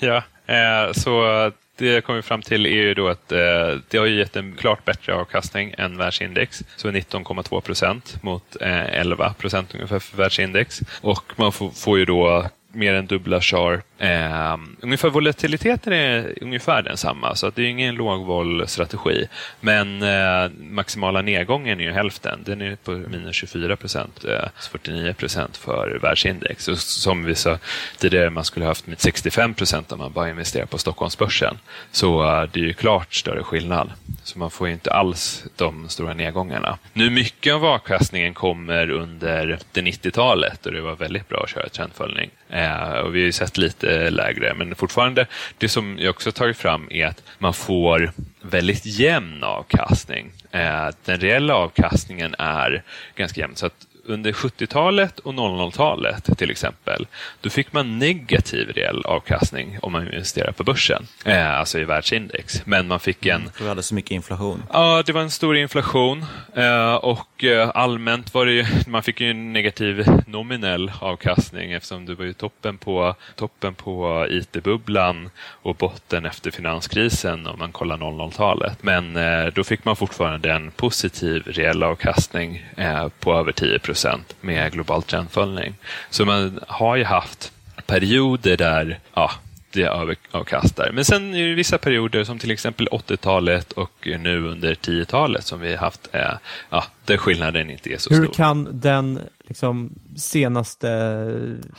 ja, eh, så det jag kommit fram till är ju då att eh, det har gett en klart bättre avkastning än världsindex. Så 19,2 procent mot eh, 11 procent ungefär för världsindex. Och man får, får ju då mer än dubbla Sharp Eh, ungefär volatiliteten är ungefär densamma, så att det är ingen lågvol-strategi. Men eh, maximala nedgången är ju hälften. Den är på minus 24 procent, eh, 49 procent för världsindex. Och som vi sa tidigare, man skulle haft med 65 procent om man bara investerar på Stockholmsbörsen. Så eh, det är ju klart större skillnad. Så man får ju inte alls de stora nedgångarna. Nu mycket av avkastningen kommer under 90-talet och det var väldigt bra att köra trendföljning. Eh, och vi har ju sett lite Eh, lägre, men fortfarande, det som jag också tagit fram är att man får väldigt jämn avkastning. Eh, den reella avkastningen är ganska jämn. Så att under 70-talet och 00-talet till exempel, då fick man negativ reell avkastning om man investerade på börsen, eh, alltså i världsindex. Men man fick en... För vi hade så mycket inflation. Ja, det var en stor inflation eh, och eh, allmänt var det ju, man fick ju en negativ nominell avkastning eftersom det var ju toppen på, toppen på IT-bubblan och botten efter finanskrisen om man kollar 00-talet. Men eh, då fick man fortfarande en positiv reell avkastning eh, på över 10 procent procent med global trendföljning. Så man har ju haft perioder där ja, det avkastar. Men sen är det vissa perioder som till exempel 80-talet och nu under 10-talet som vi har haft, eh, ja, där skillnaden inte är så Hur stor. kan den liksom, senaste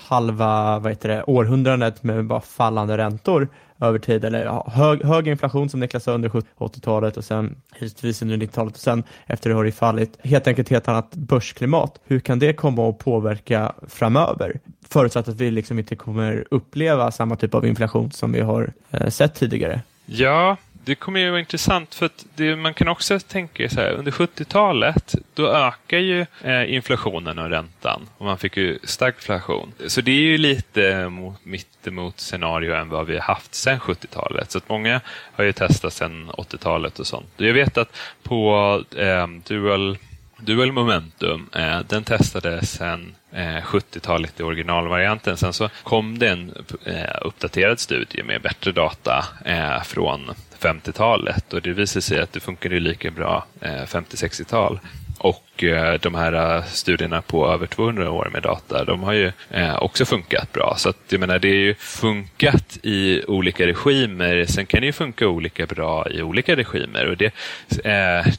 halva vad heter det, århundradet med bara fallande räntor över tid, eller ja, hög, hög inflation som Niklas sa under 80-talet och sen hittills under 90-talet och sen efter det har det fallit, helt enkelt helt annat börsklimat. Hur kan det komma att påverka framöver? Förutsatt att vi liksom inte kommer uppleva samma typ av inflation som vi har eh, sett tidigare. Ja, det kommer ju vara intressant för att det, man kan också tänka så här, under 70-talet då ökar ju eh, inflationen och räntan och man fick ju stagflation. Så det är ju lite mot, mittemot scenario än vad vi har haft sedan 70-talet. Så att många har ju testat sedan 80-talet och sånt. Jag vet att på eh, Dual Dual Momentum, eh, den testades sen eh, 70-talet i originalvarianten. Sen så kom det en eh, uppdaterad studie med bättre data eh, från 50-talet och det visade sig att det funkade lika bra eh, 50-60-tal. Och eh, de här eh, studierna på över 200 år med data, de har ju eh, också funkat bra. Så att, jag menar, det är ju funkat i olika regimer. Sen kan det ju funka olika bra i olika regimer. Och det,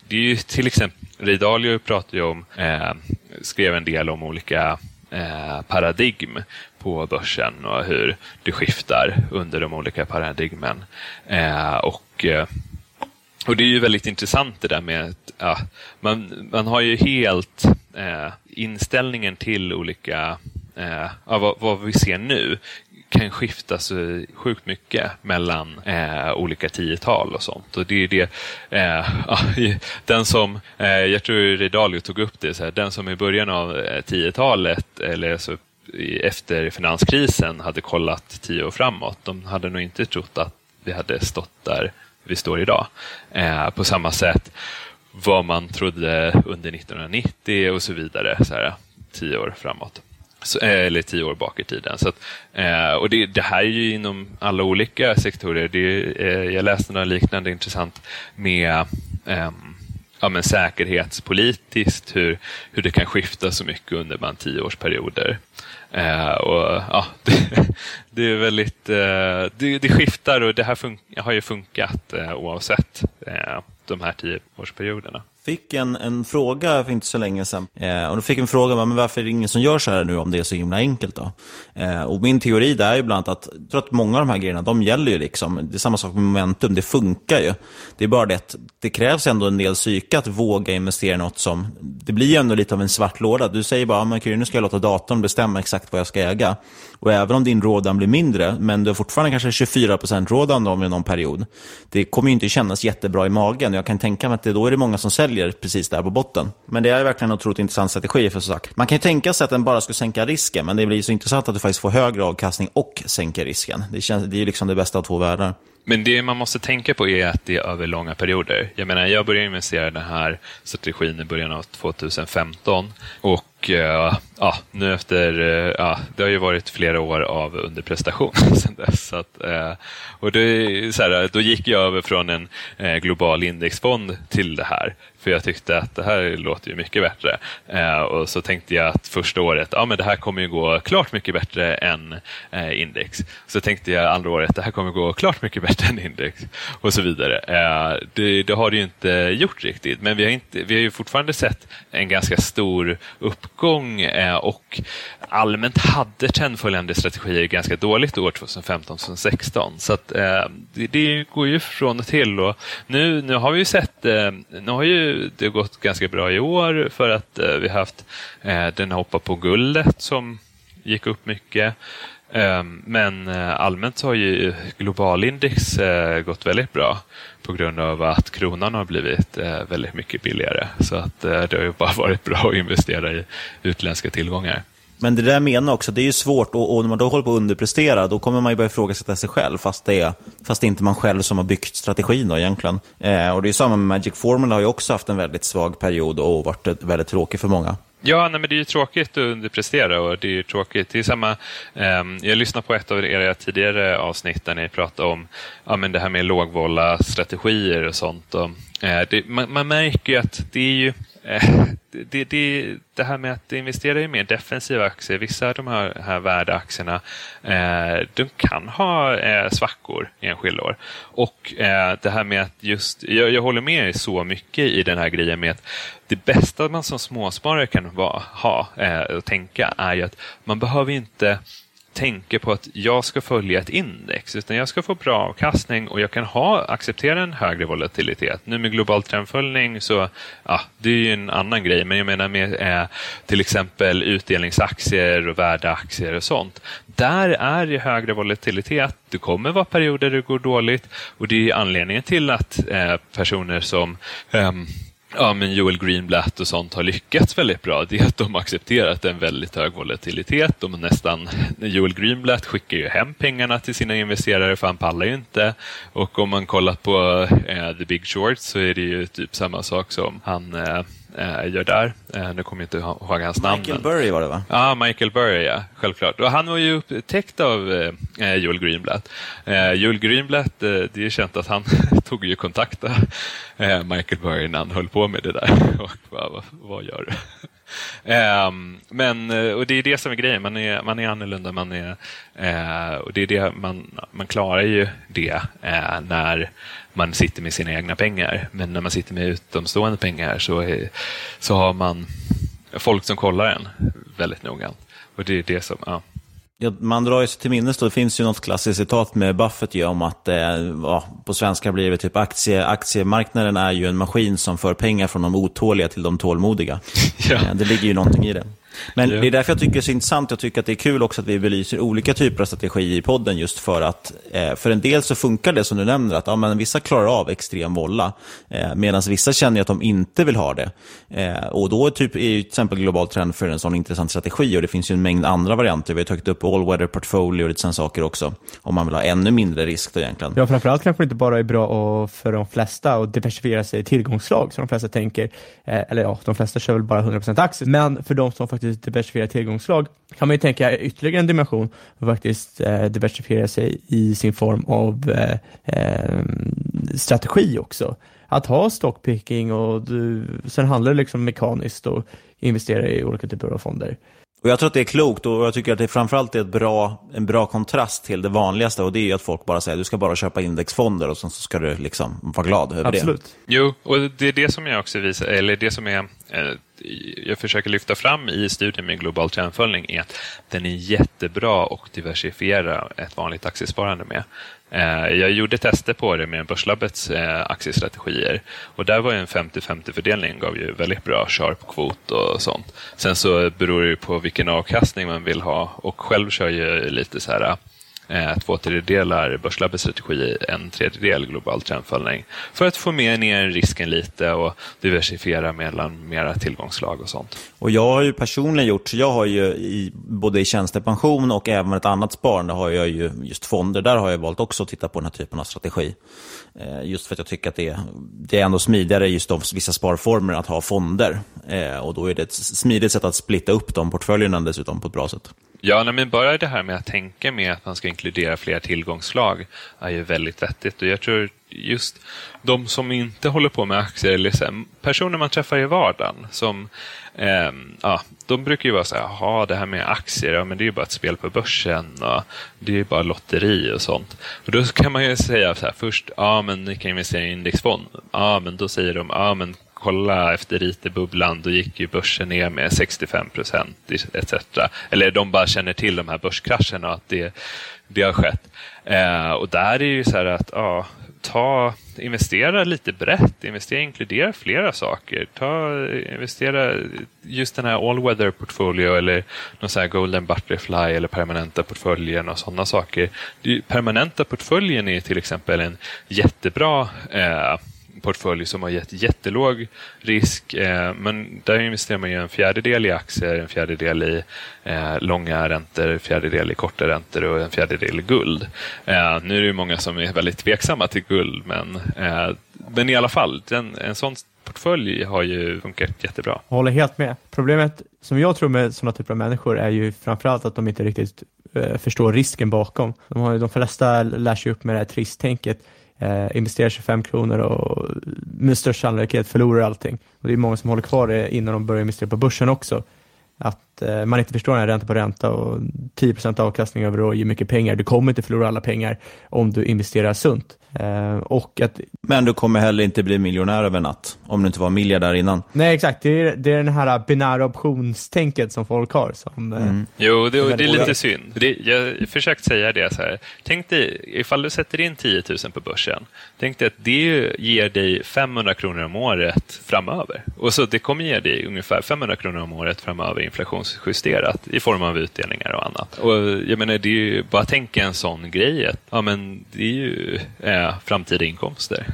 det är ju till exempel, Ray pratar ju om, skrev en del om olika paradigm på börsen och hur det skiftar under de olika paradigmen. och och det är ju väldigt intressant det där med att ja, man, man har ju helt eh, inställningen till olika, eh, ja, vad, vad, vi ser nu kan skifta så sjukt mycket mellan eh, olika tiotal och sånt. Och det är det, eh, den som, eh, jag tror Redalio tog upp det, så här, den som i början av eh, tiotalet eller så efter finanskrisen hade kollat tio år framåt, de hade nog inte trott att vi hade stått där vi står idag. Eh, på samma sätt vad man trodde under 1990 och så vidare, så här, tio år framåt. Så, eh, eller tio år bak i tiden. Så att, eh, och det, det, här är ju inom alla olika sektorer. Det, eh, jag läste något liknande intressant med eh, ja, men säkerhetspolitiskt, hur, hur det kan skifta så mycket under bara tioårsperioder. Eh, och, ja, det, det, är väldigt, eh, det, det, skiftar och det här har ju funkat eh, oavsett eh, de här tioårsperioderna fick en, en fråga för inte så länge sedan. Eh, och då fick en fråga, men varför är det ingen som gör så här nu om det är så himla enkelt då? Eh, och min teori där är ju bland annat att, jag tror att många av de här grejerna, de gäller ju liksom. Det är samma sak med momentum, det funkar ju. Det är bara det att det krävs ändå en del psyke att våga investera i något som, det blir ju ändå lite av en svart låda. Du säger bara, men nu ska jag låta datorn bestämma exakt vad jag ska äga. Och även om din rådan blir mindre, men du har fortfarande kanske 24% rådan om i någon period. Det kommer ju inte kännas jättebra i magen. Jag kan tänka mig att det, då är det många som säljer precis där på botten. Men det är verkligen en otroligt intressant strategi för sagt. Man kan ju tänka sig att den bara ska sänka risken, men det blir så intressant att du faktiskt får högre avkastning och sänker risken. Det, känns, det är ju liksom det bästa av två världar. Men det man måste tänka på är att det är över långa perioder. Jag menar, jag började investera i den här strategin i början av 2015 och eh, ja, nu efter, eh, ja, det har ju varit flera år av underprestation sedan dess. Så att, eh, och det, så här, då gick jag över från en global indexfond till det här. För jag tyckte att det här låter ju mycket bättre. Eh, och så tänkte jag att första året, ja men det här kommer ju gå klart mycket bättre än eh, index. Så tänkte jag andra året, det här kommer gå klart mycket bättre än index. Och så vidare. Eh, det, det, har det ju inte gjort riktigt. Men vi har, inte, vi har ju fortfarande sett en ganska stor uppgång eh, och allmänt hade trendföljande strategier ganska dåligt år 2015-2016. Så att, eh, det, det, går ju från och till. Och nu, nu har vi ju sett, eh, nu har ju det har gått ganska bra i år för att eh, vi har haft eh, den hoppat på guldet som gick upp mycket. Ehm, men eh, allmänt så har ju globalindex eh, gått väldigt bra på grund av att kronan har blivit eh, väldigt mycket billigare. Så att eh, det har ju bara varit bra att investera i utländska tillgångar. Men det där menar också, det är ju svårt och, och när man då håller på att underprestera, då kommer man ju börja ifrågasätta sig själv, fast det är, fast det är inte man själv som har byggt strategin då egentligen. Eh, och det är samma med Magic Formula, har ju också haft en väldigt svag period och varit väldigt tråkig för många. Ja, nej, men det är ju tråkigt att underprestera och det är ju tråkigt. Det är samma, eh, jag lyssnade på ett av era tidigare avsnitt där ni pratade om ja, men det här med lågvolla strategier och sånt. Och, eh, det, man, man, märker ju att det är ju Eh, det, det, det här med att investera i mer defensiva aktier, vissa av de här, här värdeaktierna, eh, de kan ha eh, svackor enskilda år. Och eh, det här med att just, jag, jag håller med er så mycket i den här grejen med att det bästa man som småsparare kan va, ha eh, och tänka är ju att man behöver inte tänka på att jag ska följa ett index, utan jag ska få bra avkastning och jag kan ha, acceptera en högre volatilitet. Nu med global trendföljning så, ja, det är ju en annan grej, men jag menar med eh, till exempel utdelningsaktier och värdeaktier och sånt. Där är det högre volatilitet. Det kommer vara perioder det går dåligt och det är anledningen till att eh, personer som eh, ja, men Joel Greenblatt och sånt har lyckats väldigt bra, det är att de har accepterat en väldigt hög volatilitet. De nästan, Joel Greenblatt skickar ju hem pengarna till sina investerare för han pallar ju inte. Och om man kollar på eh, The Big Short så är det ju typ samma sak som han eh, eh, gör där. Eh, nu kommer jag inte ihåg hans namn. Michael Burry var det va? Ja, Michael Burry, ja. Självklart. Och han var ju upptäckt av eh, Joel Greenblatt. Eh, Joel Greenblatt, eh, det är känt att han tog ju kontakta eh, Michael Burry när han höll på med det där. Och bara, vad, vad gör du? Um, men, eh, och det är det som är grejen, man är, man är annorlunda. Man är, och det är det, man, man klarar ju det när man sitter med sina egna pengar. Men när man sitter med utomstående pengar så, är, så har man folk som kollar en väldigt noggrant. Och det är det som, ja. Ja, man drar sig till minnes, då, det finns ju något klassiskt citat med Buffett ju, om att, eh, ja, på svenska blir det typ aktie, aktiemarknaden är ju en maskin som för pengar från de otåliga till de tålmodiga. Ja. Eh, det ligger ju någonting i det. Men det är därför jag tycker det är så intressant. Jag tycker att det är kul också att vi belyser olika typer av strategi i podden just för att eh, för en del så funkar det som du nämner, att ja, men vissa klarar av extrem volla, eh, medan vissa känner att de inte vill ha det. Eh, och då typ, är till exempel global trend för en sån intressant strategi och det finns ju en mängd andra varianter. Vi har tagit upp all weather portfolio och lite sådana saker också, om man vill ha ännu mindre risk då egentligen. Ja, framförallt kanske det inte bara är bra för de flesta att diversifiera sig i tillgångsslag, som de flesta tänker, eller ja, de flesta kör väl bara 100% aktier, men för de som faktiskt diversifiera tillgångsslag kan man ju tänka ytterligare en dimension och faktiskt eh, diversifiera sig i sin form av eh, eh, strategi också. Att ha stockpicking och du, sen handlar det liksom mekaniskt och investera i olika typer av fonder. Och Jag tror att det är klokt och jag tycker att det framförallt är ett bra, en bra kontrast till det vanligaste och det är att folk bara säger att du ska bara köpa indexfonder och sen så ska du liksom vara glad över Absolut. det. Jo, och det är det som jag också visar, eller det som är eh, jag försöker lyfta fram i studien med global trendföljning är att den är jättebra att diversifiera ett vanligt aktiesparande med. Eh, jag gjorde tester på det med Börslabbets eh, aktiestrategier och där var en 50-50 fördelning gav ju väldigt bra sharp-kvot och sånt. Sen så beror det på vilken avkastning man vill ha och själv kör jag lite så här Eh, två tredjedelar Börslabbets strategi, en tredjedel global trendföljning. För att få med ner risken lite och diversifiera mellan mera tillgångslag och sånt. Och jag har ju personligen gjort, så jag har ju i, både i tjänstepension och även ett annat sparande har jag ju just fonder. Där har jag valt också att titta på den här typen av strategi. Eh, just för att jag tycker att det är, det är ändå smidigare just av vissa sparformer att ha fonder. Eh, och då är det ett smidigt sätt att splitta upp de portföljerna dessutom på ett bra sätt. Ja, nej, men bara det här med att tänka med att man ska inkludera fler tillgångsslag är ju väldigt vettigt. Och jag tror just de som inte håller på med aktier, eller så, personer man träffar i vardagen, som, eh, ja, de brukar ju vara så här, jaha, det här med aktier, ja, men det är ju bara ett spel på börsen och det är ju bara lotteri och sånt. Och då kan man ju säga så här, först, ja, men ni kan investera i indexfond. Ja, men då säger de, ja, men kolla efter IT-bubblan, då gick ju börsen ner med 65 procent etc. Eller de bara känner till de här börskrascherna och att det, det har skett. Eh, och där är ju så här att ja, ta, investera lite brett, investera, inkludera flera saker. Ta, investera just den här all weather portfolio eller någon sån här golden butterfly eller permanenta portföljen och sådana saker. Permanenta portföljen är till exempel en jättebra eh, portfölj som har gett jättelåg risk. Eh, men där investerar man ju en fjärdedel i aktier, en fjärdedel i eh, långa räntor, en fjärdedel i korta räntor och en fjärdedel i guld. Eh, nu är det ju många som är väldigt tveksamma till guld, men, eh, men i alla fall, den, en sån portfölj har ju funkat jättebra. Jag håller helt med. Problemet som jag tror med sådana typer av människor är ju framförallt att de inte riktigt eh, förstår risken bakom. De, har, de flesta lär sig upp med det här tristtänket eh, investerar 25 kronor och med största sannolikhet förlorar allting. Och det är många som håller kvar det innan de börjar investera på börsen också. Att eh, man inte förstår den här ränta på ränta och 10% avkastning över år ger mycket pengar. Du kommer inte förlora alla pengar om du investerar sunt. Eh, och att, Men du kommer heller inte bli miljonär över natt, om du inte var miljardär innan. nej, exakt. Det är, det är den här binära optionstänket som folk har. Som, eh, Jo, det, är det är lite synd. Det, jag har försökt säga det så här. Tänk dig, ifall du sätter in 10 000 på börsen, tänk dig att det ger dig 500 kronor om året framöver. Och så Det kommer ge dig ungefär 500 kronor om året framöver inflationsjusterat i form av utdelningar och annat. Och jag menar, det är ju, bara tänka en sån grej, att, ja, men det är ju eh, framtida inkomster.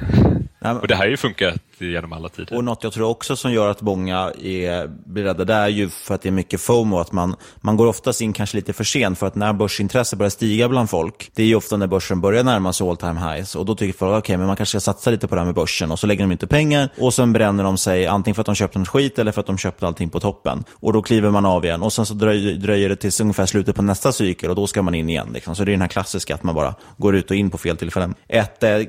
Och det här har ju funkat genom alla tider. Och något jag tror också som gör att många är, blir rädda, det är ju för att det är mycket FOMO. Att man, man går oftast in kanske lite för sent, för att när börsintresset börjar stiga bland folk, det är ju ofta när börsen börjar närma sig all time highs. Och då tycker folk, okej, men man kanske ska satsa lite på det här med börsen. Och så lägger de inte pengar och sen bränner de sig, antingen för att de köpte något skit eller för att de köpte allting på toppen. Och då kliver man av igen. Och sen så dröjer, dröjer det tills ungefär slutet på nästa cykel och då ska man in igen. Liksom. Så det är den här klassiska att man bara går ut och in på fel tillfällen. Ett eh,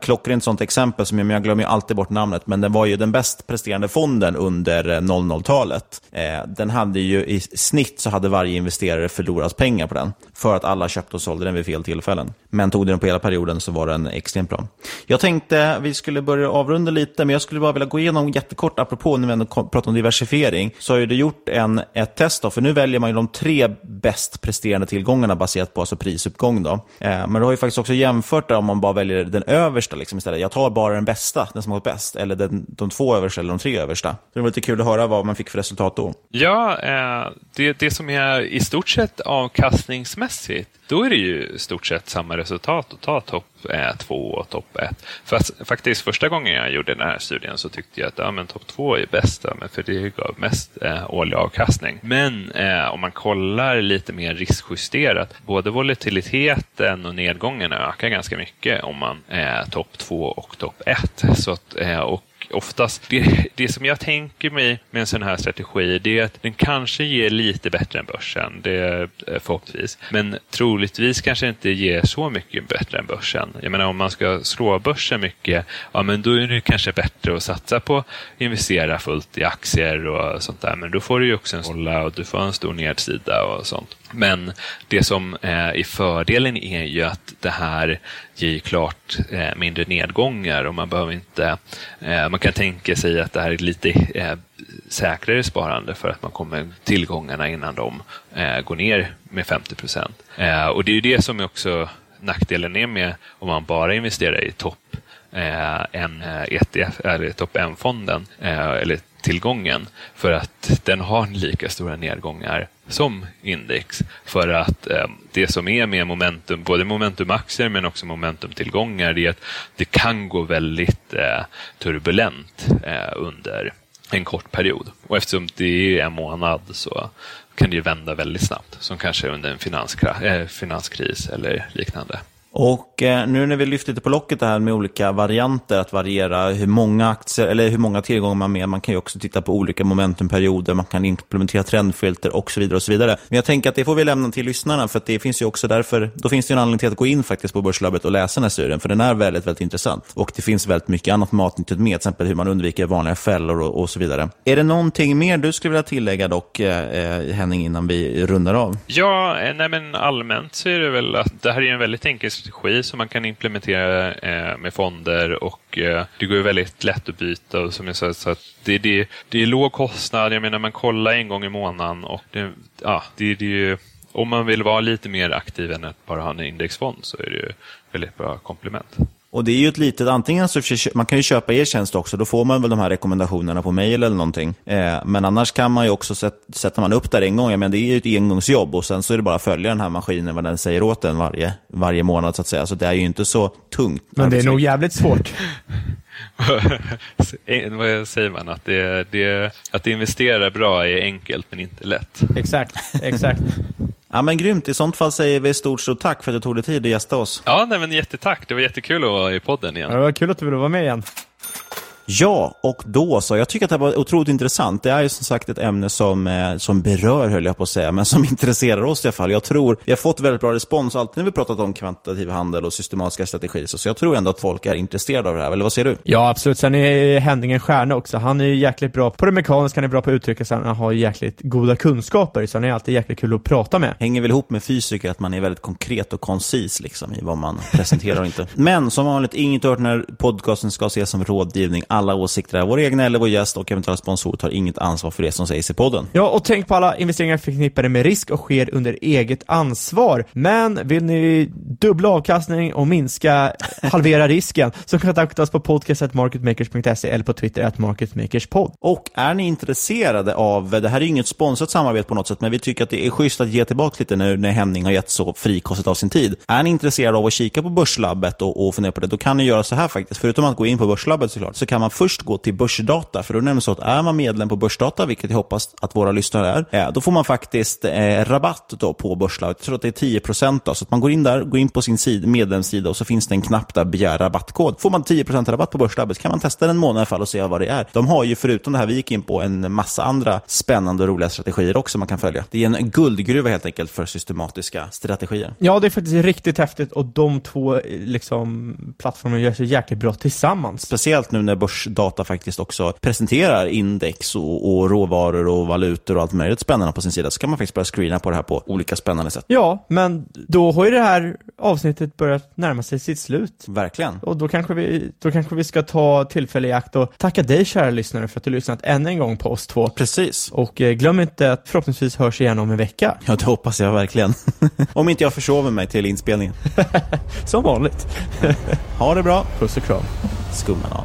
klockrent sånt exempel, som jag, men jag glömmer alltid bort namnet, men den var ju den bäst presterande fonden under eh, 00-talet. Eh, den hade ju i snitt så hade varje investerare förlorat pengar på den. För att alla köpte och sålde den vid fel tillfällen. Men tog den på hela perioden så var den extremt bra. Jag tänkte vi skulle börja avrunda lite, men jag skulle bara vilja gå igenom jättekort, apropå när vi ändå pratar om diversifiering, så har ju du gjort en, ett test då, för nu väljer man ju de tre bäst presterande tillgångarna baserat på alltså prisuppgång. Då. Eh, men du har ju faktiskt också jämfört det om man bara väljer den översta liksom, istället. Jag tar bara den bästa, den som har gått bäst, eller den, de två översta eller de tre översta. Så det var lite kul att höra vad man fick för resultat då. Ja, eh, det, det som är i stort sett avkastningsmässigt, då är det ju stort sett samma resultat att ta topp 2 och topp 1. Fast faktiskt första gången jag gjorde den här studien så tyckte jag att ja, men topp 2 är bäst, ja, men för det gav mest eh, årlig avkastning. Men eh, om man kollar lite mer riskjusterat, både volatiliteten och nedgången ökar ganska mycket om man är topp 2 och topp 1. Så att, eh, och oftast, det, det som jag tänker mig med en sån här strategi, det är att den kanske ger lite bättre än börsen, det, eh, förhoppningsvis. Men troligtvis kanske inte ger så mycket bättre än börsen. Jag menar om man ska slå börsen mycket, ja men då är det kanske bättre att satsa på investera fullt i aktier och sånt där. Men då får du ju också en hålla och du får en stor nedsida och sånt. Men det som eh, är fördelen är ju att det här ger ju klart eh, mindre nedgångar och man behöver inte... Eh, man kan tänka sig att det här är lite säkrare sparande för att man kommer tillgångarna innan de går ner med 50 procent. Och det är ju det som är också nackdelen är med om man bara investerar i topp en ETF, eller topp 1-fonden eller tillgången för att den har lika stora nedgångar som index. För att eh, det som är med momentum, både momentumaktier men också momentumtillgångar, det är att det kan gå väldigt eh, turbulent eh, under en kort period. Och eftersom det är en månad så kan det ju vända väldigt snabbt, som kanske under en finanskra- eh, finanskris eller liknande. Och eh, nu när vi lyft lite på locket det här med olika varianter, att variera hur många aktier eller hur många tillgångar man har med. Man kan ju också titta på olika momentumperioder, man kan implementera trendfilter och så vidare. och så vidare. Men jag tänker att det får vi lämna till lyssnarna, för att det finns ju också därför, då finns det ju en anledning till att gå in faktiskt på Börslabbet och läsa den här studien, för den är väldigt, väldigt intressant. Och det finns väldigt mycket annat matnyttigt med, till exempel hur man undviker vanliga fällor och, och så vidare. Är det någonting mer du skulle vilja tillägga dock, eh, eh Henning, innan vi rundar av? Ja, eh, nej men allmänt så är det väl att det här är en väldigt enkel strategi som man kan implementera eh, med fonder och eh, det går ju väldigt lätt att byta och som jag sa, så att det, det, det är låg kostnad. Jag menar, man kollar en gång i månaden och det, ja, det, det är ju, om man vill vara lite mer aktiv än att bara ha en indexfond så är det ju väldigt bra komplement. Och det är ju ett litet, antingen så man kan ju köpa er tjänst också, då får man väl de här rekommendationerna på mail eller någonting. Eh, men annars kan man ju också, sätt, sätter man upp där en gång, men det är ju ett engångsjobb och sen så är det bara att följa den här maskinen, vad den säger åt en varje, varje månad så att säga. Så det är ju inte så tungt. Men det är nog jävligt svårt. Vad säger man? Att, det, det, att investera bra är enkelt men inte lätt. Exakt, exakt. Ja men grymt, i sånt fall säger vi stort stort tack för att du tog dig tid att gästa oss. Ja, nej, men jättetack. Det var jättekul att vara i podden igen. Ja, det var kul att du ville vara med igen. Ja, och då så. Jag tycker att det här var otroligt intressant. Det är ju som sagt ett ämne som, eh, som berör, höll jag på att säga, men som intresserar oss i alla fall. Jag tror, vi har fått väldigt bra respons alltid när vi pratat om kvantitativ handel och systematiska strategier. Så jag tror ändå att folk är intresserade av det här, eller vad säger du? Ja, absolut. Sen är Henning en stjärna också. Han är ju jäkligt bra på det mekaniska, han är bra på att uttrycka sig, han har jäkligt goda kunskaper, så han är alltid jäkligt kul att prata med. Hänger väl ihop med fysiker, att man är väldigt konkret och koncis liksom, i vad man presenterar och inte. Men som vanligt, inget hört när podcasten ska ses som rådgivning. Alla åsikter är våra egna eller vår gäst och eventuella sponsorer tar inget ansvar för det som sägs i podden. Ja, och tänk på alla investeringar förknippade med risk och sker under eget ansvar. Men vill ni dubbla avkastning och minska, halvera risken, så kontakta oss på podcast.marketmakers.se eller på Twitter at marketmakerspod. Och är ni intresserade av, det här är inget sponsrat samarbete på något sätt, men vi tycker att det är schysst att ge tillbaka lite nu när Henning har gett så frikostigt av sin tid. Är ni intresserade av att kika på Börslabbet och, och fundera på det, då kan ni göra så här faktiskt. Förutom att gå in på Börslabbet såklart, så kan man först gå till Börsdata, för då är det nämligen så att är man medlem på Börsdata, vilket jag hoppas att våra lyssnare är, eh, då får man faktiskt eh, rabatt då på Börslabbet. Jag tror att det är 10 då, så att man går in där, går in på sin sid, medlemssida och så finns det en knapp där, begär rabattkod. Får man 10% rabatt på Börslabbet kan man testa den en månad i fall och se vad det är. De har ju förutom det här vi gick in på en massa andra spännande och roliga strategier också man kan följa. Det är en guldgruva helt enkelt för systematiska strategier. Ja, det är faktiskt riktigt häftigt och de två eh, liksom, plattformarna gör sig jäkligt bra tillsammans. Speciellt nu när börsdata faktiskt också presenterar index och, och råvaror och valutor och allt möjligt spännande på sin sida, så kan man faktiskt börja screena på det här på olika spännande sätt. Ja, men då har ju det här avsnittet börjat närma sig sitt slut. Verkligen. Och då kanske vi, då kanske vi ska ta tillfälle i akt och tacka dig kära lyssnare för att du lyssnat än en gång på oss två. Precis. Och eh, glöm inte att förhoppningsvis hörs igen om en vecka. Ja, det hoppas jag verkligen. om inte jag försover mig till inspelningen. Som vanligt. ha det bra. Puss och kram. Skumman av.